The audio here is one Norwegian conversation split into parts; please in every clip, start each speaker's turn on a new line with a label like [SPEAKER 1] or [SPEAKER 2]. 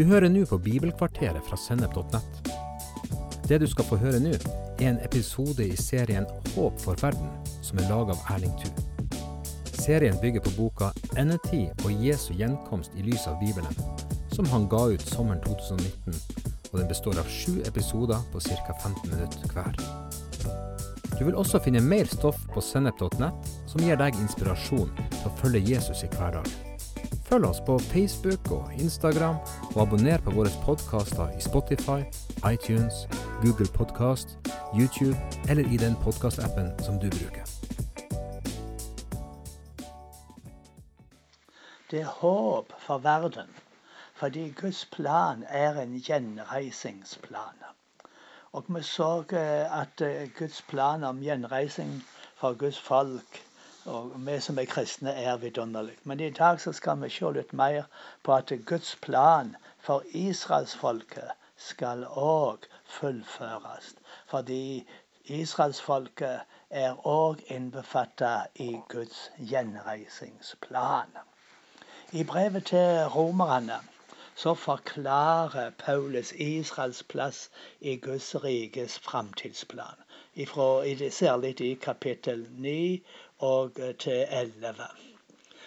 [SPEAKER 1] Du hører nå på Bibelkvarteret fra Sennep.nett. Det du skal få høre nå, er en episode i serien Håp for verden, som er laga av Erling Thu. Serien bygger på boka 'Endetid og Jesu gjenkomst i lys av Bibelen', som han ga ut sommeren 2019, og den består av sju episoder på ca. 15 minutter hver. Du vil også finne mer stoff på sennep.nett som gir deg inspirasjon til å følge Jesus i hverdagen. Følg oss på Facebook og Instagram, og abonner på våre podkaster i Spotify, iTunes, Google Podkast, YouTube eller i den podkastappen som du bruker.
[SPEAKER 2] Det er håp for verden, fordi Guds plan er en gjenreisingsplan. Og vi så at Guds plan om gjenreising for Guds folk og vi som er kristne, er vidunderlig. Men i dag så skal vi se litt mer på at Guds plan for israelsfolket skal òg fullføres. Fordi israelsfolket er òg innbefatta i Guds gjenreisingsplan. I brevet til romerne så forklarer Paulus Israels plass i Guds rikes framtidsplan. Særlig i kapittel 9 og til 11.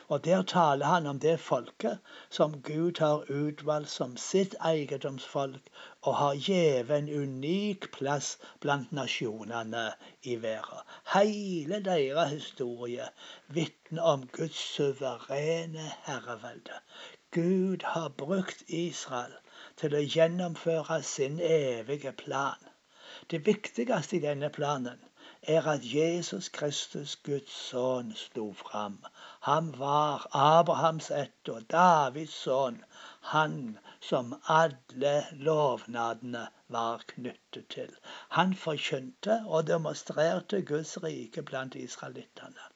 [SPEAKER 2] Og Der taler han om det folket som Gud har utvalgt som sitt eiendomsfolk, og har gitt en unik plass blant nasjonene i verden. Hele deres historie vitner om Guds suverene herrevelde. Gud har brukt Israel til å gjennomføre sin evige plan. Det viktigste i denne planen er at Jesus Kristus, Guds sønn, sto fram. Han var Abrahams ett og Davids sønn. Han som alle lovnadene var knyttet til. Han forkynte og demonstrerte Guds rike blant israelittene.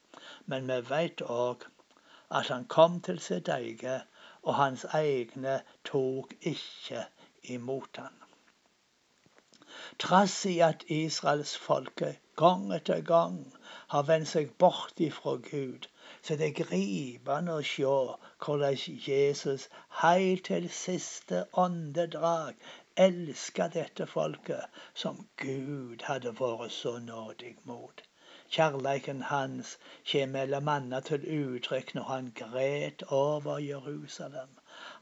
[SPEAKER 2] Men vi vet òg at han kom til sitt eget, og hans egne tok ikke imot han. Trass i at israelsfolket gang etter gang har vendt seg bort ifra Gud, så det er gripende å se hvordan Jesus helt til siste åndedrag elska dette folket som Gud hadde vært så nådig mot. Kjærleiken hans kommer mellom annet til uttrykk når han gret over Jerusalem.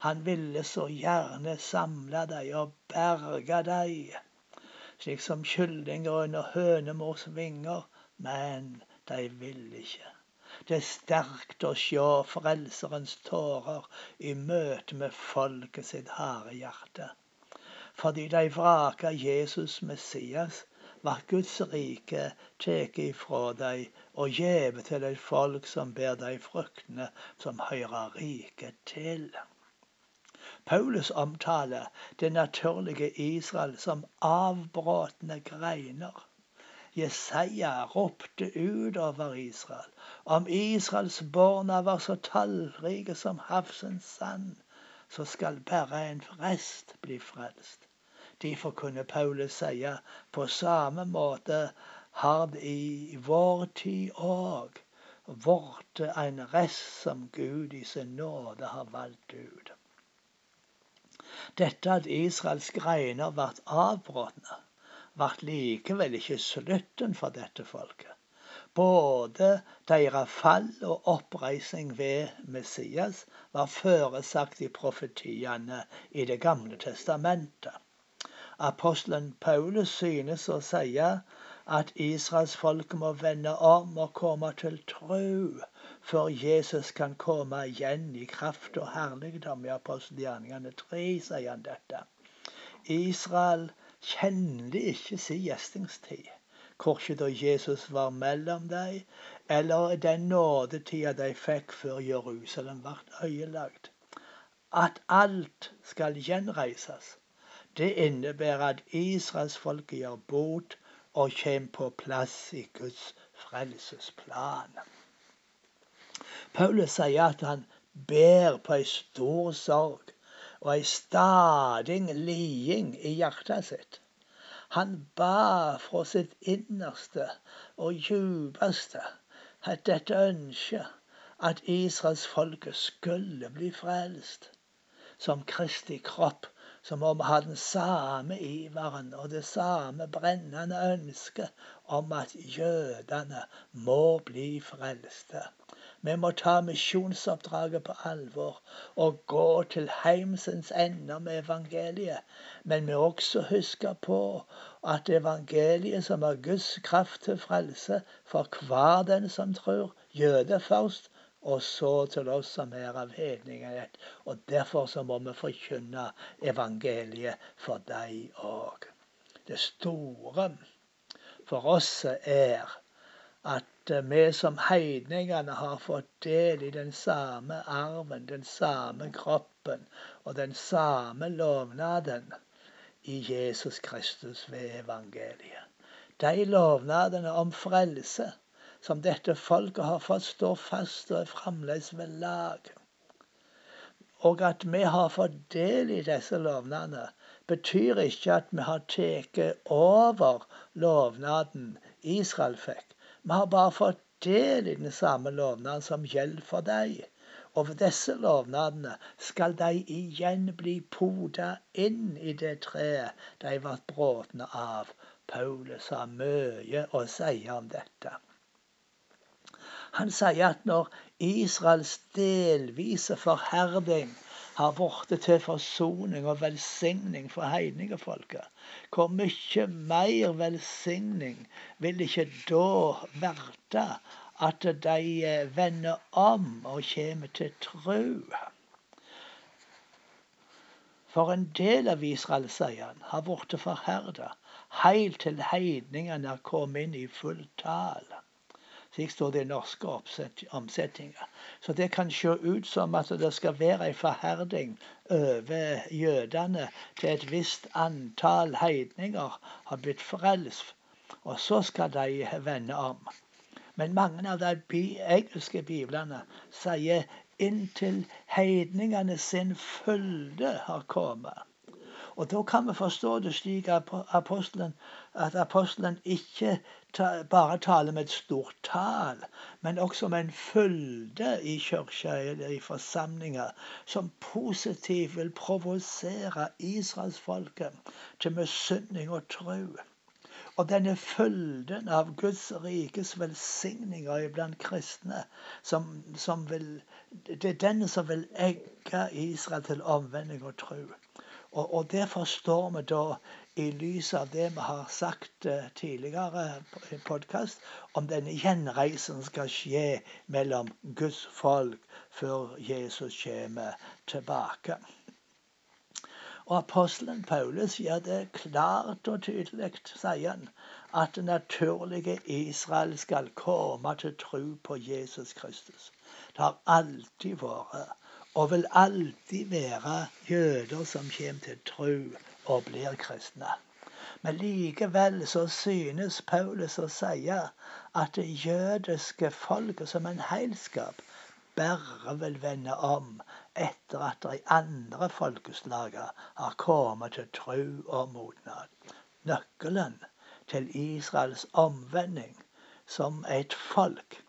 [SPEAKER 2] Han ville så gjerne samle dem og berge dem slik som kyllinger under hønemors vinger, men de vil ikke. Det er sterkt å sjå Frelserens tårer i møte med folket sitt harde hjerte. Fordi de vraka Jesus Messias, var Guds rike tatt ifra dem og gjeve til et folk som ber de fruktene som hører riket til. Paulus omtaler det naturlige Israel som avbråtne greiner. Jesaja ropte ut over Israel. Om Israels barna var så tallrike som havsens sand, så skal bare en rest bli frelst. Derfor kunne Paulus sie på samme måte har det i vår tid òg blitt en rest som Gud i sin nåde har valgt ut. Dette at Israels greiner ble avbrutt, ble likevel ikke slutten for dette folket. Både deres fall og oppreisning ved Messias var foresagt i profetiene i Det gamle testamentet. Apostelen Paulus synes å si at Israels folk må vende om og komme til tro før Jesus kan komme igjen i kraft og herligdom. I apostelgjerningene 3 sier han dette. Israel kjente ikke sin gjestingstid, korkje da Jesus var mellom dem, eller den nådetida de fikk før Jerusalem ble øyelagt. At alt skal gjenreises, det innebærer at israelsfolket gjør bot og kommer på plass i Guds frelsesplan. Paulus sier at han ber på ei stor sorg og ei stadig liding i hjertet sitt. Han ba fra sitt innerste og djupeste at dette ønsket at Israels folke skulle bli frelst. som Kristi kropp, som om vi har den samme iveren og det samme brennende ønsket om at jødene må bli frelste. Vi må ta misjonsoppdraget på alvor og gå til heimsens ender med evangeliet. Men vi må også huske på at evangeliet, som er Guds kraft til frelse for hver den som tror, jøde først, og så til oss som er av hedningenhet. Og derfor så må vi forkynne evangeliet for deg òg. Det store for oss er at eh, vi som heidningene har fått del i den samme arven, den samme kroppen og den samme lovnaden i Jesus Kristus ved evangeliet. De lovnadene om frelse som dette folket har fått, står fast og er fremdeles ved lag. Og at vi har fått del i disse lovnadene, betyr ikke at vi har tatt over lovnaden Israel fikk. Vi har bare fått del i den samme lovnaden som gjelder for deg. Og ved disse lovnadene skal de igjen bli poda inn i det treet de ble bråtne av. Paulus har mye å si om dette. Han sier at når Israels delvise forherding har blitt til forsoning og velsigning for heidningefolket. Hvor mye mer velsigning vil ikke da verte at de eh, vender om og kommer til tru? For en del av Israel, sier han, har blitt forherda, heilt til heidningene er kommet inn i full tale. Slik står det i norske omsetninger. Så det kan se ut som at det skal være en forherding over jødene til et visst antall heidninger har blitt frelst. Og så skal de vende om. Men mange av de engelske biblene sier inntil heidningene sin fylde har kommet. Og Da kan vi forstå det slik at apostelen, at apostelen ikke ta, bare taler med et stort tall, men også med en fylde i kirka eller i forsamlinger som positivt vil provosere israelsfolket til misunning og tro. Og denne fylden av Guds rikes velsigninger iblant kristne, som, som vil, det er den som vil egge Israel til omvending og tro. Og, og det forstår vi da i lys av det vi har sagt uh, tidligere i podkast om denne gjenreisen skal skje mellom Guds folk før Jesus kommer tilbake. Og Apostelen Paulus gjør det klart og tydelig, sier han, at det naturlige Israel skal komme til tro på Jesus Kristus. Det har alltid vært og vil alltid være jøder som kommer til tro og blir kristne. Men likevel så synes Paulus å si at det jødiske folket som en heilskap bare vil vende om etter at de andre folkeslagene har kommet til tro og modnad. Nøkkelen til Israels omvending som et folk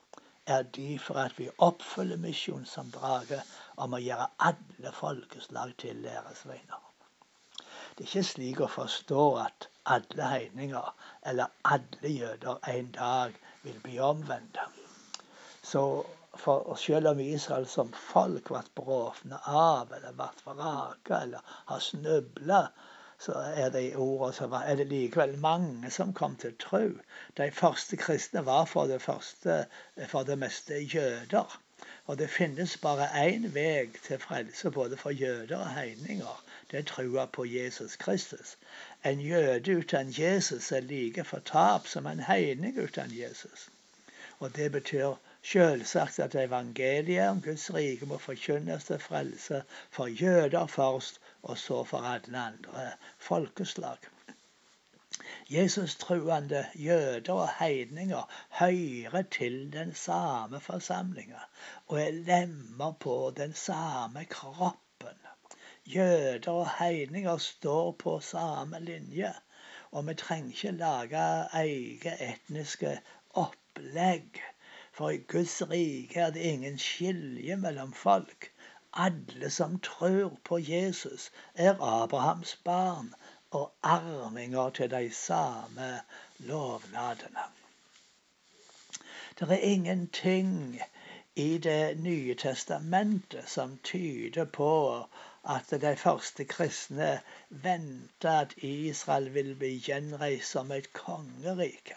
[SPEAKER 2] er derfor at vi oppfyller misjonsoppdraget om å gjøre alle folkeslag til deres venner. Det er ikke slik å forstå at alle heininger eller alle jøder en dag vil bli omvendt. Så for selv om Israel som folk ble bråfne av eller ble forraka eller har snubla, så er det i som så er det likevel mange som kom til tro. De første kristne var for det, første, for det meste jøder. Og det finnes bare én vei til frelse både for jøder og heininger. Det er trua på Jesus Kristus. En jøde uten Jesus er like fortapt som en heining uten Jesus. Og det betyr selvsagt at evangeliet om Guds rike må forkynnes til frelse for jøder først, og så for alle andre folkeslag. Jesus-truende jøder og heidninger hører til den samme forsamlinga og er lemmer på den samme kroppen. Jøder og heidninger står på samme linje, og vi trenger ikke lage eget etniske opplegg. For i Guds rike er det ingen skilje mellom folk. alle som tror på Jesus, er Abrahams barn og arvinger til de samme lovnadene. Det er ingenting i Det nye testamentet som tyder på at de første kristne venta at Israel ville bli gjenreist som et kongerike.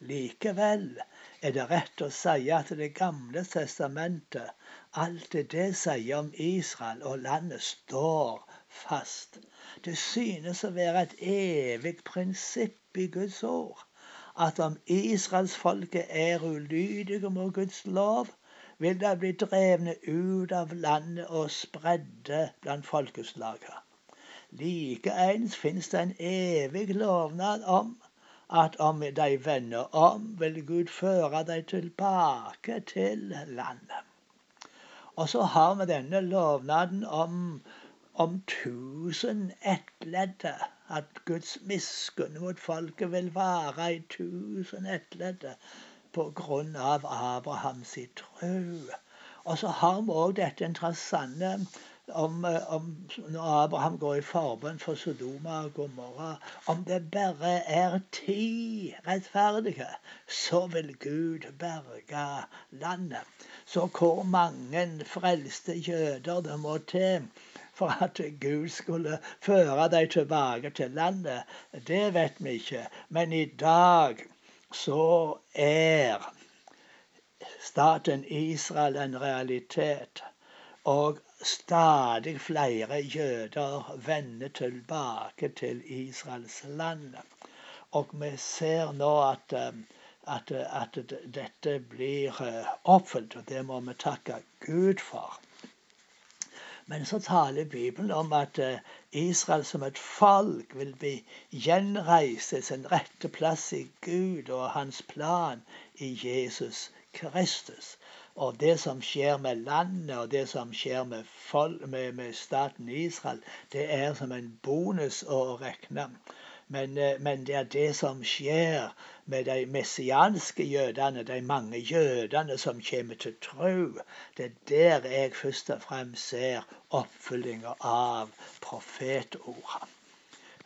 [SPEAKER 2] Likevel er det rett å si at Det gamle testamentet, alt det det sier om Israel og landet, står fast. Det synes å være et evig prinsipp i Guds ord at om israelsfolket er ulydige mot Guds lov, vil de bli drevne ut av landet og spredde blant folkeslaget. Likeens fins det en evig lovnad om at om de vender om, vil Gud føre dem tilbake til landet. Og så har vi denne lovnaden om, om tusen ettledde. At Guds miskunn mot folket vil vare i tusen ettledde på grunn av Abrahams tro. Og så har vi òg dette interessante om, om, når Abraham går i forbønn for Sodoma og Gomorra Om det bare er ti rettferdige, så vil Gud berge landet. Så hvor mange frelste jøder det må til for at Gud skulle føre dem tilbake til landet, det vet vi ikke. Men i dag så er staten Israel en realitet. Og stadig flere jøder vender tilbake til Israels land. Og vi ser nå at, at, at dette blir eh, oppfylt, og det må vi takke Gud for. Men så taler Bibelen om at eh, Israel som et folk vil bli gjenreist til sin rette plass i Gud og hans plan i Jesus Kristus. Og det som skjer med landet og det som skjer med, folk, med, med staten Israel, det er som en bonus å regne. Men, eh, men, det er det som skjer med de messianske jødene, de mange jødene som kommer til tro. Det er der jeg først og fremst ser oppfyllinga av profetordet.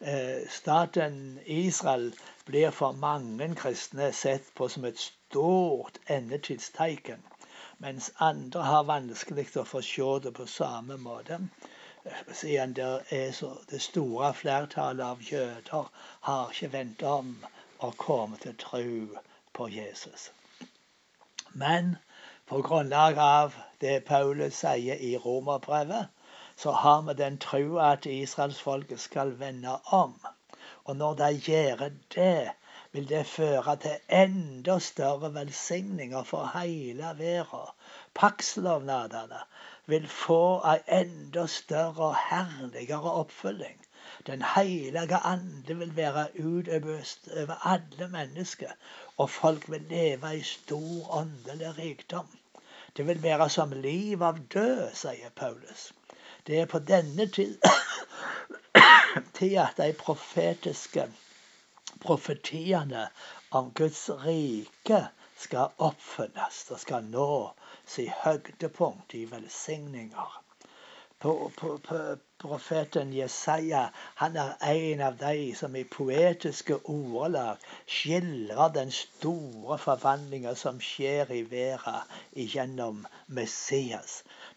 [SPEAKER 2] Eh, staten Israel blir for mange kristne sett på som et stort endetidstegn, mens andre har vanskelig til å få se det på samme måte så det store flertallet av jøder har ikke vendt om og kommet til tro på Jesus. Men på grunnlag av det Paulus sier i romerbrevet, så har vi den tro at israelsfolket skal vende om. Og når de gjør det, vil det føre til enda større velsigninger for hele verden. Pakslovnadene vil få ei enda større og herligere oppfølging. Den hellige ande vil være utøvd over alle mennesker, og folk vil leve i stor åndelig rikdom. Det vil være som liv av død, sier Paulus. Det er på denne tid, tid at de profetiske profetiene om Guds rike skal oppfylles og skal nå si høydepunkt i velsigninger. Profeten Jesaja han er en av de som i poetiske ordelag skildrer den store forvandlinga som skjer i verden gjennom Messias.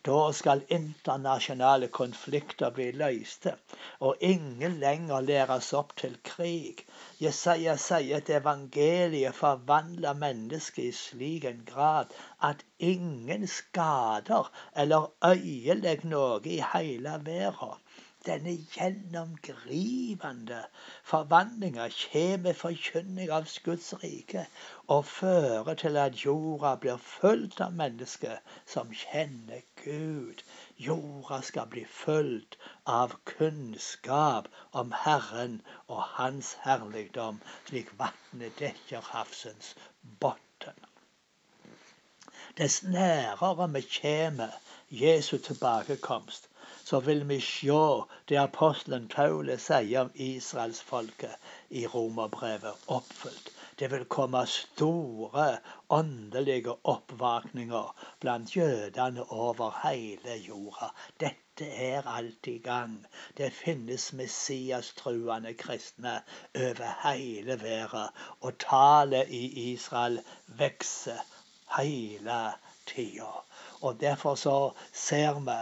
[SPEAKER 2] Da skal internasjonale konflikter bli løste, og ingen lenger læres opp til krig. Jesaja sier at evangeliet forvandler mennesket i slik en grad at ingen skader eller ødelegger noe i hele verden. Denne gjennomgripende forvandlinga kommer forkynning av Guds rike og fører til at jorda blir fulgt av mennesker som kjenner Gud. Jorda skal bli fulgt av kunnskap om Herren og Hans herligdom, slik vannet dekker havsens bunn. Dess nærere vi kommer Jesu tilbakekomst, så vil vi se det apostelen Paulus sier om israelsfolket i romerbrevet, oppfylt. Det vil komme store åndelige oppvåkninger blant jødene over hele jorda. Dette er alt i gang. Det finnes Messias-truende kristne over hele verden. Og tallet i Israel vokser hele tida. Og derfor så ser vi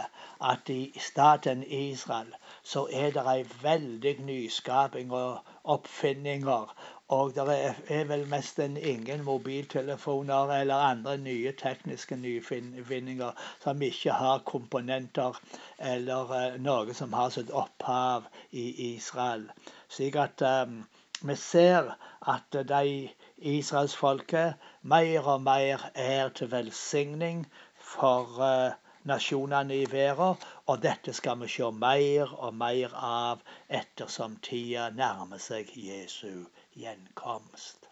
[SPEAKER 2] at i staten Israel så er det ei veldig nyskaping og oppfinninger. Og det er, vel nesten ingen mobiltelefoner eller andre nye tekniske nyvinninger som ikke har komponenter eller uh, noe som har sitt opphav i Israel. Slik at um, vi ser at de israelsfolket mer og mer er til velsigning for uh, nasjonene i verden. Og dette skal vi se mer og mer av ettersom tida nærmer seg Jesu gjenkomst.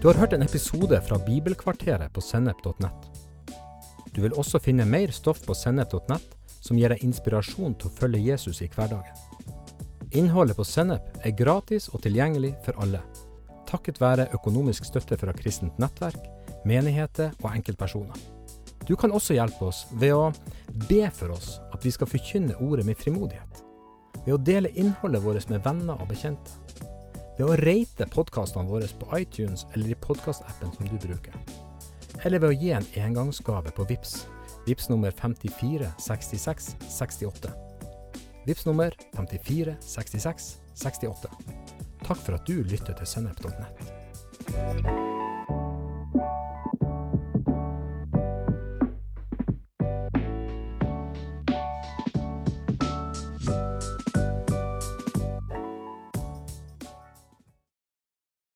[SPEAKER 1] Du har hørt en episode fra Bibelkvarteret på sennep.nett. Du vil også finne mer stoff på sennep.nett som gir deg inspirasjon til å følge Jesus i hverdagen. Innholdet på Sennep er gratis og tilgjengelig for alle, takket være økonomisk støtte fra kristent nettverk, menigheter og enkeltpersoner. Du kan også hjelpe oss ved å be for oss at vi skal forkynne ordet med frimodighet. Ved å dele innholdet vårt med venner og bekjente. Ved å rate podkastene våre på iTunes eller i podkastappen som du bruker. Eller ved å gi en engangsgave på VIPS. VIPS nummer 54 66 68. Vips nummer 54 66 68. Takk for at du lytter til sennep.nett.